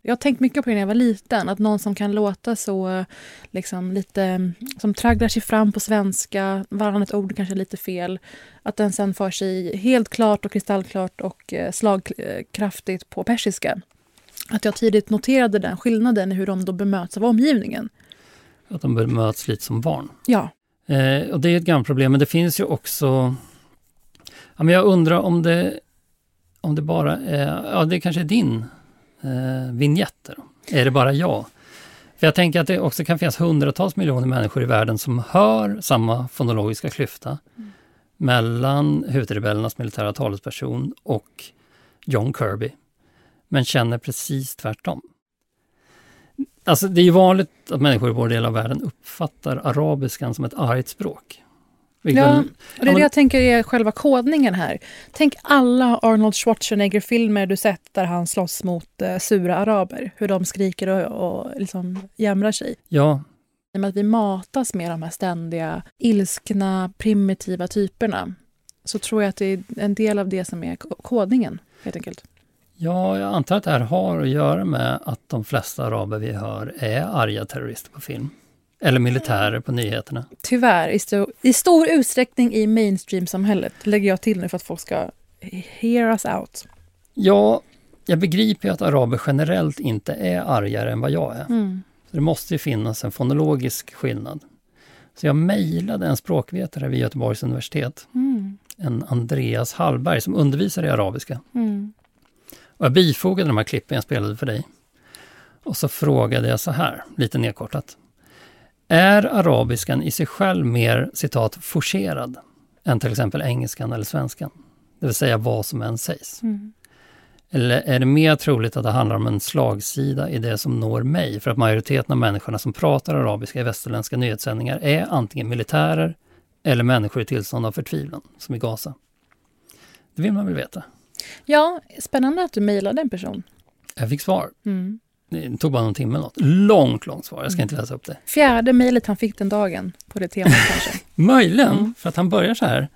Jag har tänkt mycket på det när jag var liten, att någon som kan låta så liksom lite, som tragglar sig fram på svenska, varannat ord kanske lite fel, att den sen för sig helt klart och kristallklart och eh, slagkraftigt på persiska. Att jag tidigt noterade den skillnaden i hur de då bemöts av omgivningen. Att de bemöts lite som barn. Ja. Eh, och det är ett gammalt problem, men det finns ju också... Ja, men jag undrar om det, om det bara är... Ja, det kanske är din eh, vignett. Är det bara jag? För jag tänker att det också kan finnas hundratals miljoner människor i världen som hör samma fonologiska klyfta mellan huthirebellernas militära talesperson och John Kirby, men känner precis tvärtom. Alltså det är ju vanligt att människor i vår del av världen uppfattar arabiskan som ett argt språk. Ja, och det är men- det jag tänker är själva kodningen här. Tänk alla Arnold Schwarzenegger-filmer du sett där han slåss mot eh, sura araber. Hur de skriker och, och liksom jämrar sig. Ja, I och med att vi matas med de här ständiga ilskna, primitiva typerna så tror jag att det är en del av det som är ko- kodningen, helt enkelt. Ja, jag antar att det här har att göra med att de flesta araber vi hör är arga terrorister på film. Eller militärer på nyheterna. Tyvärr, i, sto- i stor utsträckning i mainstream-samhället, lägger jag till nu för att folk ska hear us out. Ja, jag begriper ju att araber generellt inte är argare än vad jag är. Mm. Så det måste ju finnas en fonologisk skillnad. Så jag mejlade en språkvetare vid Göteborgs universitet, Mm. en Andreas Hallberg, som undervisar i arabiska. Mm. Och jag bifogade de här klippen jag spelade för dig. Och så frågade jag så här, lite nedkortat. Är arabiskan i sig själv mer citat forcerad än till exempel engelskan eller svenskan? Det vill säga vad som än sägs. Mm. Eller är det mer troligt att det handlar om en slagsida i det som når mig? För att majoriteten av människorna som pratar arabiska i västerländska nyhetssändningar är antingen militärer eller människor i tillstånd av förtvivlan, som i Gaza. Det vill man väl veta. Ja, spännande att du mejlade en person. Jag fick svar. Mm. Det tog bara någon timme eller något. Långt, långt svar. Jag ska inte läsa upp det. Fjärde mejlet han fick den dagen på det temat kanske. Möjligen, för att han börjar så här.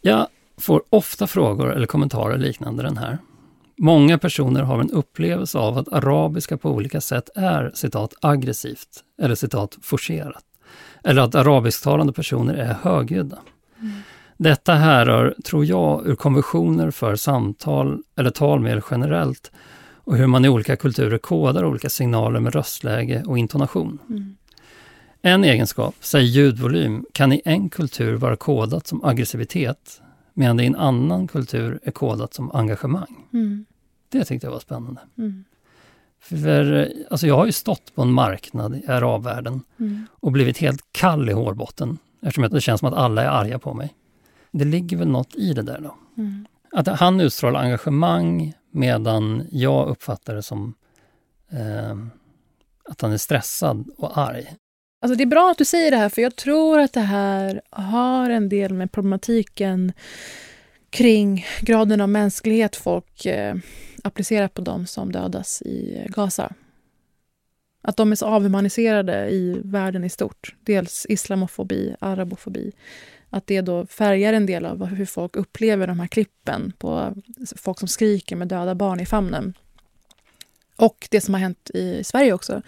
Jag får ofta frågor eller kommentarer liknande den här. Många personer har en upplevelse av att arabiska på olika sätt är citat aggressivt eller citat forcerat. Eller att arabisktalande personer är högljudda. Detta härrör, tror jag, ur konventioner för samtal eller tal mer generellt och hur man i olika kulturer kodar olika signaler med röstläge och intonation. Mm. En egenskap, säg ljudvolym, kan i en kultur vara kodat som aggressivitet medan det i en annan kultur är kodat som engagemang. Mm. Det tyckte jag var spännande. Mm. För, alltså jag har ju stått på en marknad i arabvärlden Mm. och blivit helt kall i hårbotten eftersom det känns som att alla är arga på mig. Det ligger väl något i det där då. Mm. Att han utstrålar engagemang medan jag uppfattar det som eh, att han är stressad och arg. Alltså det är bra att du säger det här, för jag tror att det här har en del med problematiken kring graden av mänsklighet folk eh, applicerar på de som dödas i Gaza. Att de är så avhumaniserade i världen i stort. Dels islamofobi, arabofobi. Att det då färgar en del av hur folk upplever de här klippen på folk som skriker med döda barn i famnen. Och det som har hänt i Sverige också.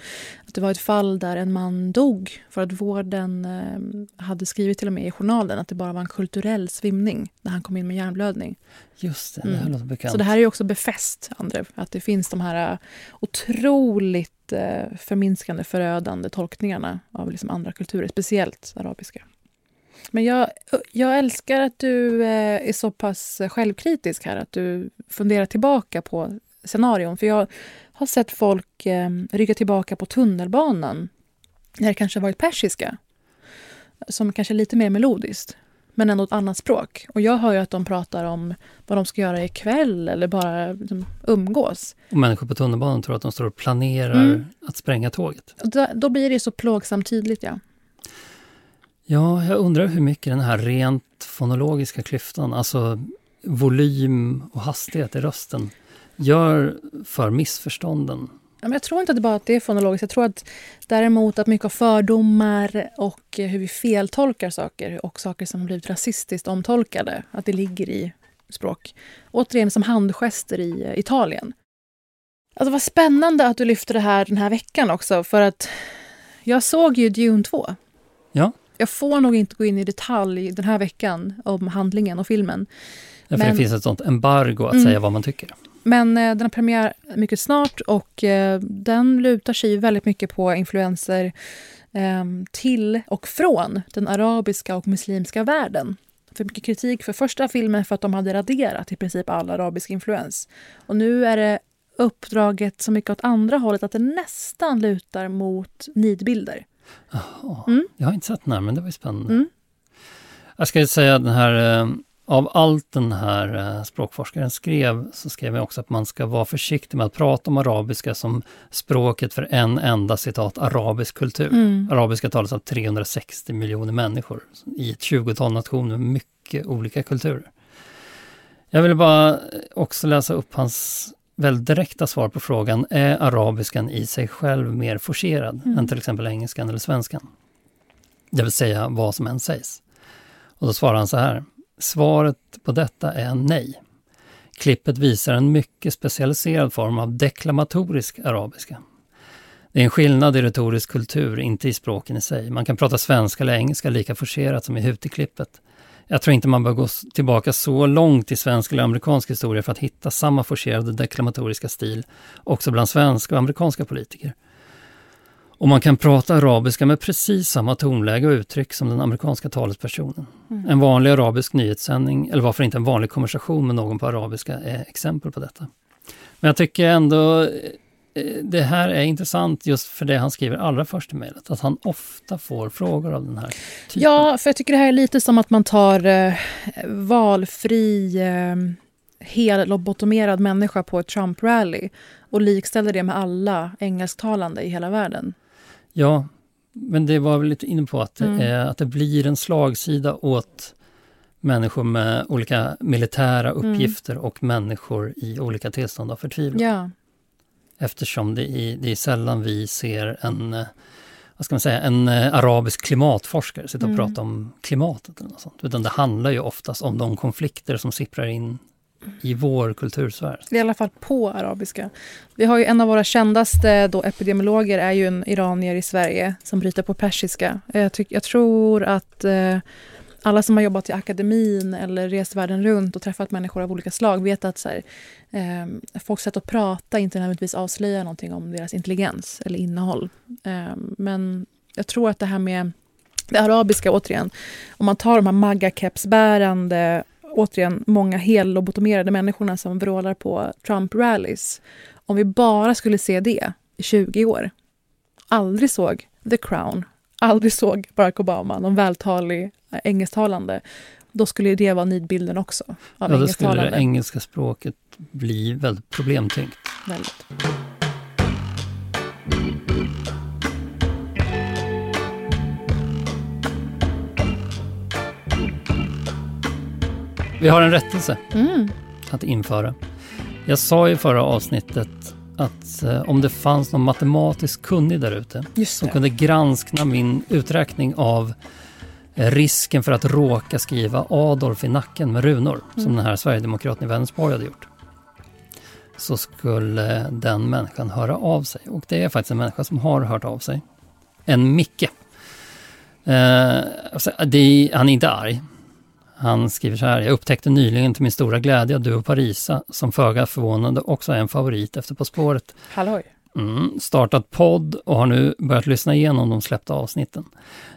Att det var ett fall där en man dog för att vården eh, hade skrivit till och med i journalen att det bara var en kulturell svimning när han kom in med hjärnblödning. Just det, det här låter bekant. Så det här är också befäst, Andrev, att det finns de här eh, otroligt eh, förminskande, förödande tolkningarna av liksom andra kulturer, speciellt arabiska. Men jag, jag älskar att du eh, är så pass självkritisk här, att du funderar tillbaka på scenarion. För jag har sett folk eh, rygga tillbaka på tunnelbanan när det kanske varit persiska, som kanske är lite mer melodiskt, men ändå ett annat språk. Och jag hör ju att de pratar om vad de ska göra ikväll eller bara liksom, umgås. Och människor på tunnelbanan tror att de står och planerar Mm. att spränga tåget. Då, då blir det så plågsamt tydligt, ja. Ja, jag undrar hur mycket den här rent fonologiska klyftan, alltså volym och hastighet i rösten, gör för missförstånden. Ja, men jag tror inte att det bara att det är fonologiskt. Jag tror att däremot att mycket av fördomar och hur vi feltolkar saker och saker som har blivit rasistiskt omtolkade, att det ligger i språk. Återigen som handgester i eh, Italien. Alltså vad spännande att du lyfter det här den här veckan också, för att jag såg ju Dune 2. Ja. Jag får nog inte gå in i detalj den här veckan om handlingen och filmen. Därför Men- det finns ett sånt embargo att Mm. säga vad man tycker. Men eh, den har premiär mycket snart och eh, den lutar sig väldigt mycket på influenser eh, till och från den arabiska och muslimska världen. För mycket kritik för första filmen för att de hade raderat i princip all arabisk influens. Och nu är det uppdraget så mycket åt andra hållet att det nästan lutar mot nidbilder. Jaha, Mm. jag har inte sett den här, men det var ju spännande. Mm. Jag ska ju säga att den här, eh, av allt den här eh, språkforskaren skrev, så skrev jag också att man ska vara försiktig med att prata om arabiska som språket för en enda citat arabisk kultur. Mm. Arabiska talas av 360 miljoner människor i ett 20-tal nationer med mycket olika kulturer. Jag ville bara också läsa upp hans väldigt direkta svar på frågan, är arabiskan i sig själv mer forcerad Mm. än till exempel engelskan eller svenskan? Det vill säga vad som än sägs. Och då svarar han så här. Svaret på detta är nej. Klippet visar en mycket specialiserad form av deklamatorisk arabiska. Det är en skillnad i retorisk kultur, inte i språken i sig. Man kan prata svenska eller engelska lika forcerat som i Huti-klippet. Jag tror inte man bör gå tillbaka så långt i svensk eller amerikansk historia för att hitta samma forcerade deklamatoriska stil också bland svenska och amerikanska politiker. Och man kan prata arabiska med precis samma tonläge och uttryck som den amerikanska talespersonen. Mm. En vanlig arabisk nyhetssändning, eller varför inte en vanlig konversation med någon på arabiska, är exempel på detta. Men jag tycker ändå, det här är intressant just för det han skriver allra först i mejlet. Att han ofta får frågor av den här typen. Ja, för jag tycker det här är lite som att man tar eh, valfri, eh, hellobotomerad människa på ett Trump-rally och likställer det med alla engelsktalande i hela världen. Ja, men det var väl lite inne på att, Mm. är, att det blir en slagsida åt människor med olika militära Mm. uppgifter och människor i olika tillstånd av förtvivlan. Ja. Eftersom det är, det är sällan vi ser en, eh, vad ska man säga, en eh, arabisk klimatforskare sitta och Mm. prata om klimatet. Eller något sånt. Utan det handlar ju oftast om de konflikter som sipprar in i vår kultursfär. I alla fall på arabiska. Vi har ju en av våra kändaste då epidemiologer är ju en iranier i Sverige som bryter på persiska. Jag, tyck, jag tror att eh, alla som har jobbat i akademin eller rest världen runt och träffat människor av olika slag vet att så här, eh, folks sätt att prata inte nödvändigtvis avslöjar någonting om deras intelligens eller innehåll. Eh, men jag tror att det här med det arabiska, återigen, om man tar de här magga-kepsbärande återigen många hellobotomerade människorna som vrålar på Trump-rallys. Om vi bara skulle se det i 20 år, aldrig såg The Crown, aldrig såg Barack Obama, någon vältalig eh, engelsktalande, då skulle det vara nidbilden också av Ja, då skulle det engelska språket bli väldigt problemtyngt. Väldigt. Vi har en rättelse Mm. att införa. Jag sa i förra avsnittet att eh, om det fanns någon matematiskt kunnig där ute som kunde granska min uträkning av eh, risken för att råka skriva Adolf i nacken med runor, som Mm. den här sverigedemokraten i Vänersborg hade gjort. Så skulle den människan höra av sig. Och det är faktiskt en människa som har hört av sig. En Micke. Eh, alltså, är, han är inte arg. Han skriver så här. Jag upptäckte nyligen till min stora glädje att du och Parisa, som föga förvånande också är en favorit efter På spåret, Halloj. Mm, startat podd och har nu börjat lyssna igenom de släppta avsnitten.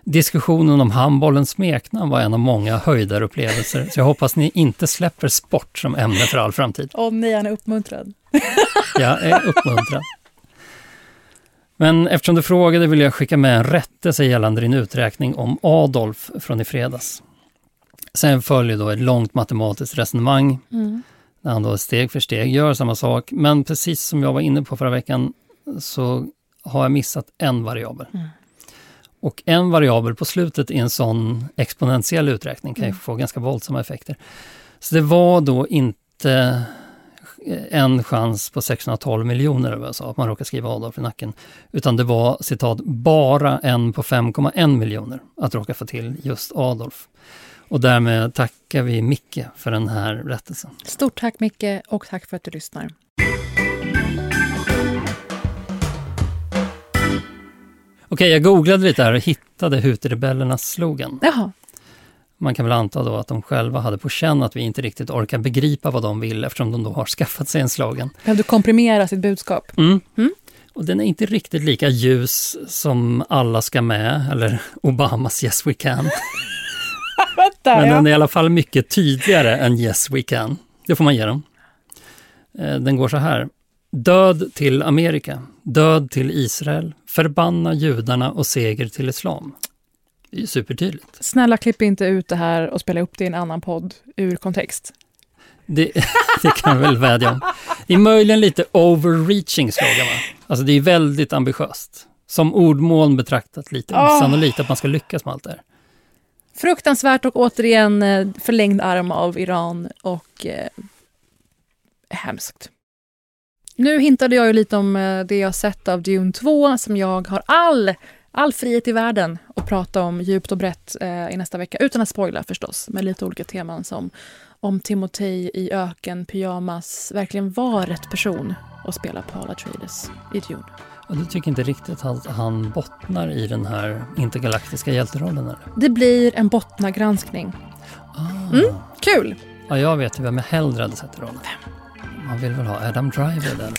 Diskussionen om handbollens smeknamn var en av många höjdarupplevelser, så jag hoppas ni inte släpper sport som ämne för all framtid. Åh nej, han är uppmuntrad. Jag är uppmuntrad. Men eftersom du frågade vill jag skicka med en rättelse gällande din uträkning om Adolf från i fredags. Sen följer då ett långt matematiskt resonemang Mm. när han då steg för steg gör samma sak. Men precis som jag var inne på förra veckan så har jag missat en variabel. Mm. Och en variabel på slutet i en sån exponentiell uträkning kan ju Mm. få ganska våldsamma effekter. Så det var då inte en chans på 612 miljoner, vad jag sa, att man råkar skriva Adolf i nacken. Utan det var citat bara en på 5,1 miljoner att råka få till just Adolf. Och därmed tackar vi Micke för den här rättelsen. Stort tack Micke och tack för att du lyssnar. Okej, jag googlade lite här och hittade Hutrebellernas slogan. Jaha. Man kan väl anta då att de själva hade på känn att vi inte riktigt orkar begripa vad de vill eftersom de då har skaffat sig en slogan. Behövde komprimera sitt budskap. Mm. Mm. Och den är inte riktigt lika ljus som Alla ska med eller Obamas Yes We Can. Men den är i alla fall mycket tydligare än Yes We Can. Det får man ge dem. Eh, Den går så här. Död till Amerika, död till Israel, förbanna judarna och seger till islam. Det är ju supertydligt. Snälla klipp inte ut det här och spela upp det i en annan podd ur kontext. Det, det kan väl vädja om. Det är möjligen lite overreaching slogan va? Alltså det är väldigt ambitiöst. Som ordmål betraktat lite Åh. osannolikt att man ska lyckas med allt det här. Fruktansvärt och återigen eh, förlängd arm av Iran och eh, hemskt. Nu hintade jag ju lite om eh, det jag sett av Dune 2 som jag har all, all frihet i världen att prata om djupt och brett eh, i nästa vecka. Utan att spoila förstås, med lite olika teman som om Timotej i öken, pyjamas, verkligen var rätt person att spela Paula Traders i Dune. Och du tycker inte riktigt att han bottnar i den här intergalaktiska hjälterollen? Eller? Det blir en bottnagranskning. Mm, kul! Ja, jag vet ju vem jag hellre hade sett i rollen. Man vill väl ha Adam Driver där.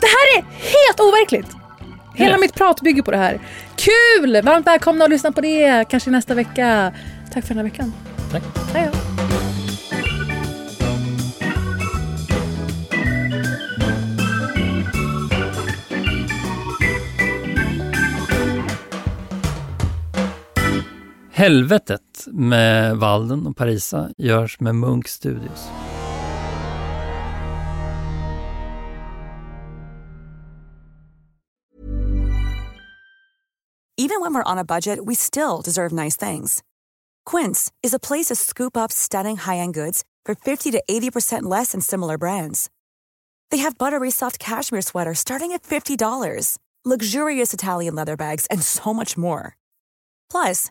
Det här är helt overkligt! Hela Ja. mitt prat bygger på det här. Kul! Varmt välkomna att lyssna på det, kanske nästa vecka. Tack för den här veckan. Tack. Hej då. Helvetet med Walden och Parisa görs med Munk Studios. Even when we're on a budget, we still deserve nice things. Quince is a place to scoop up stunning high-end goods for 50 to 80% less than similar brands. They have buttery soft cashmere sweaters starting at $50, luxurious Italian leather bags, and so much more. Plus,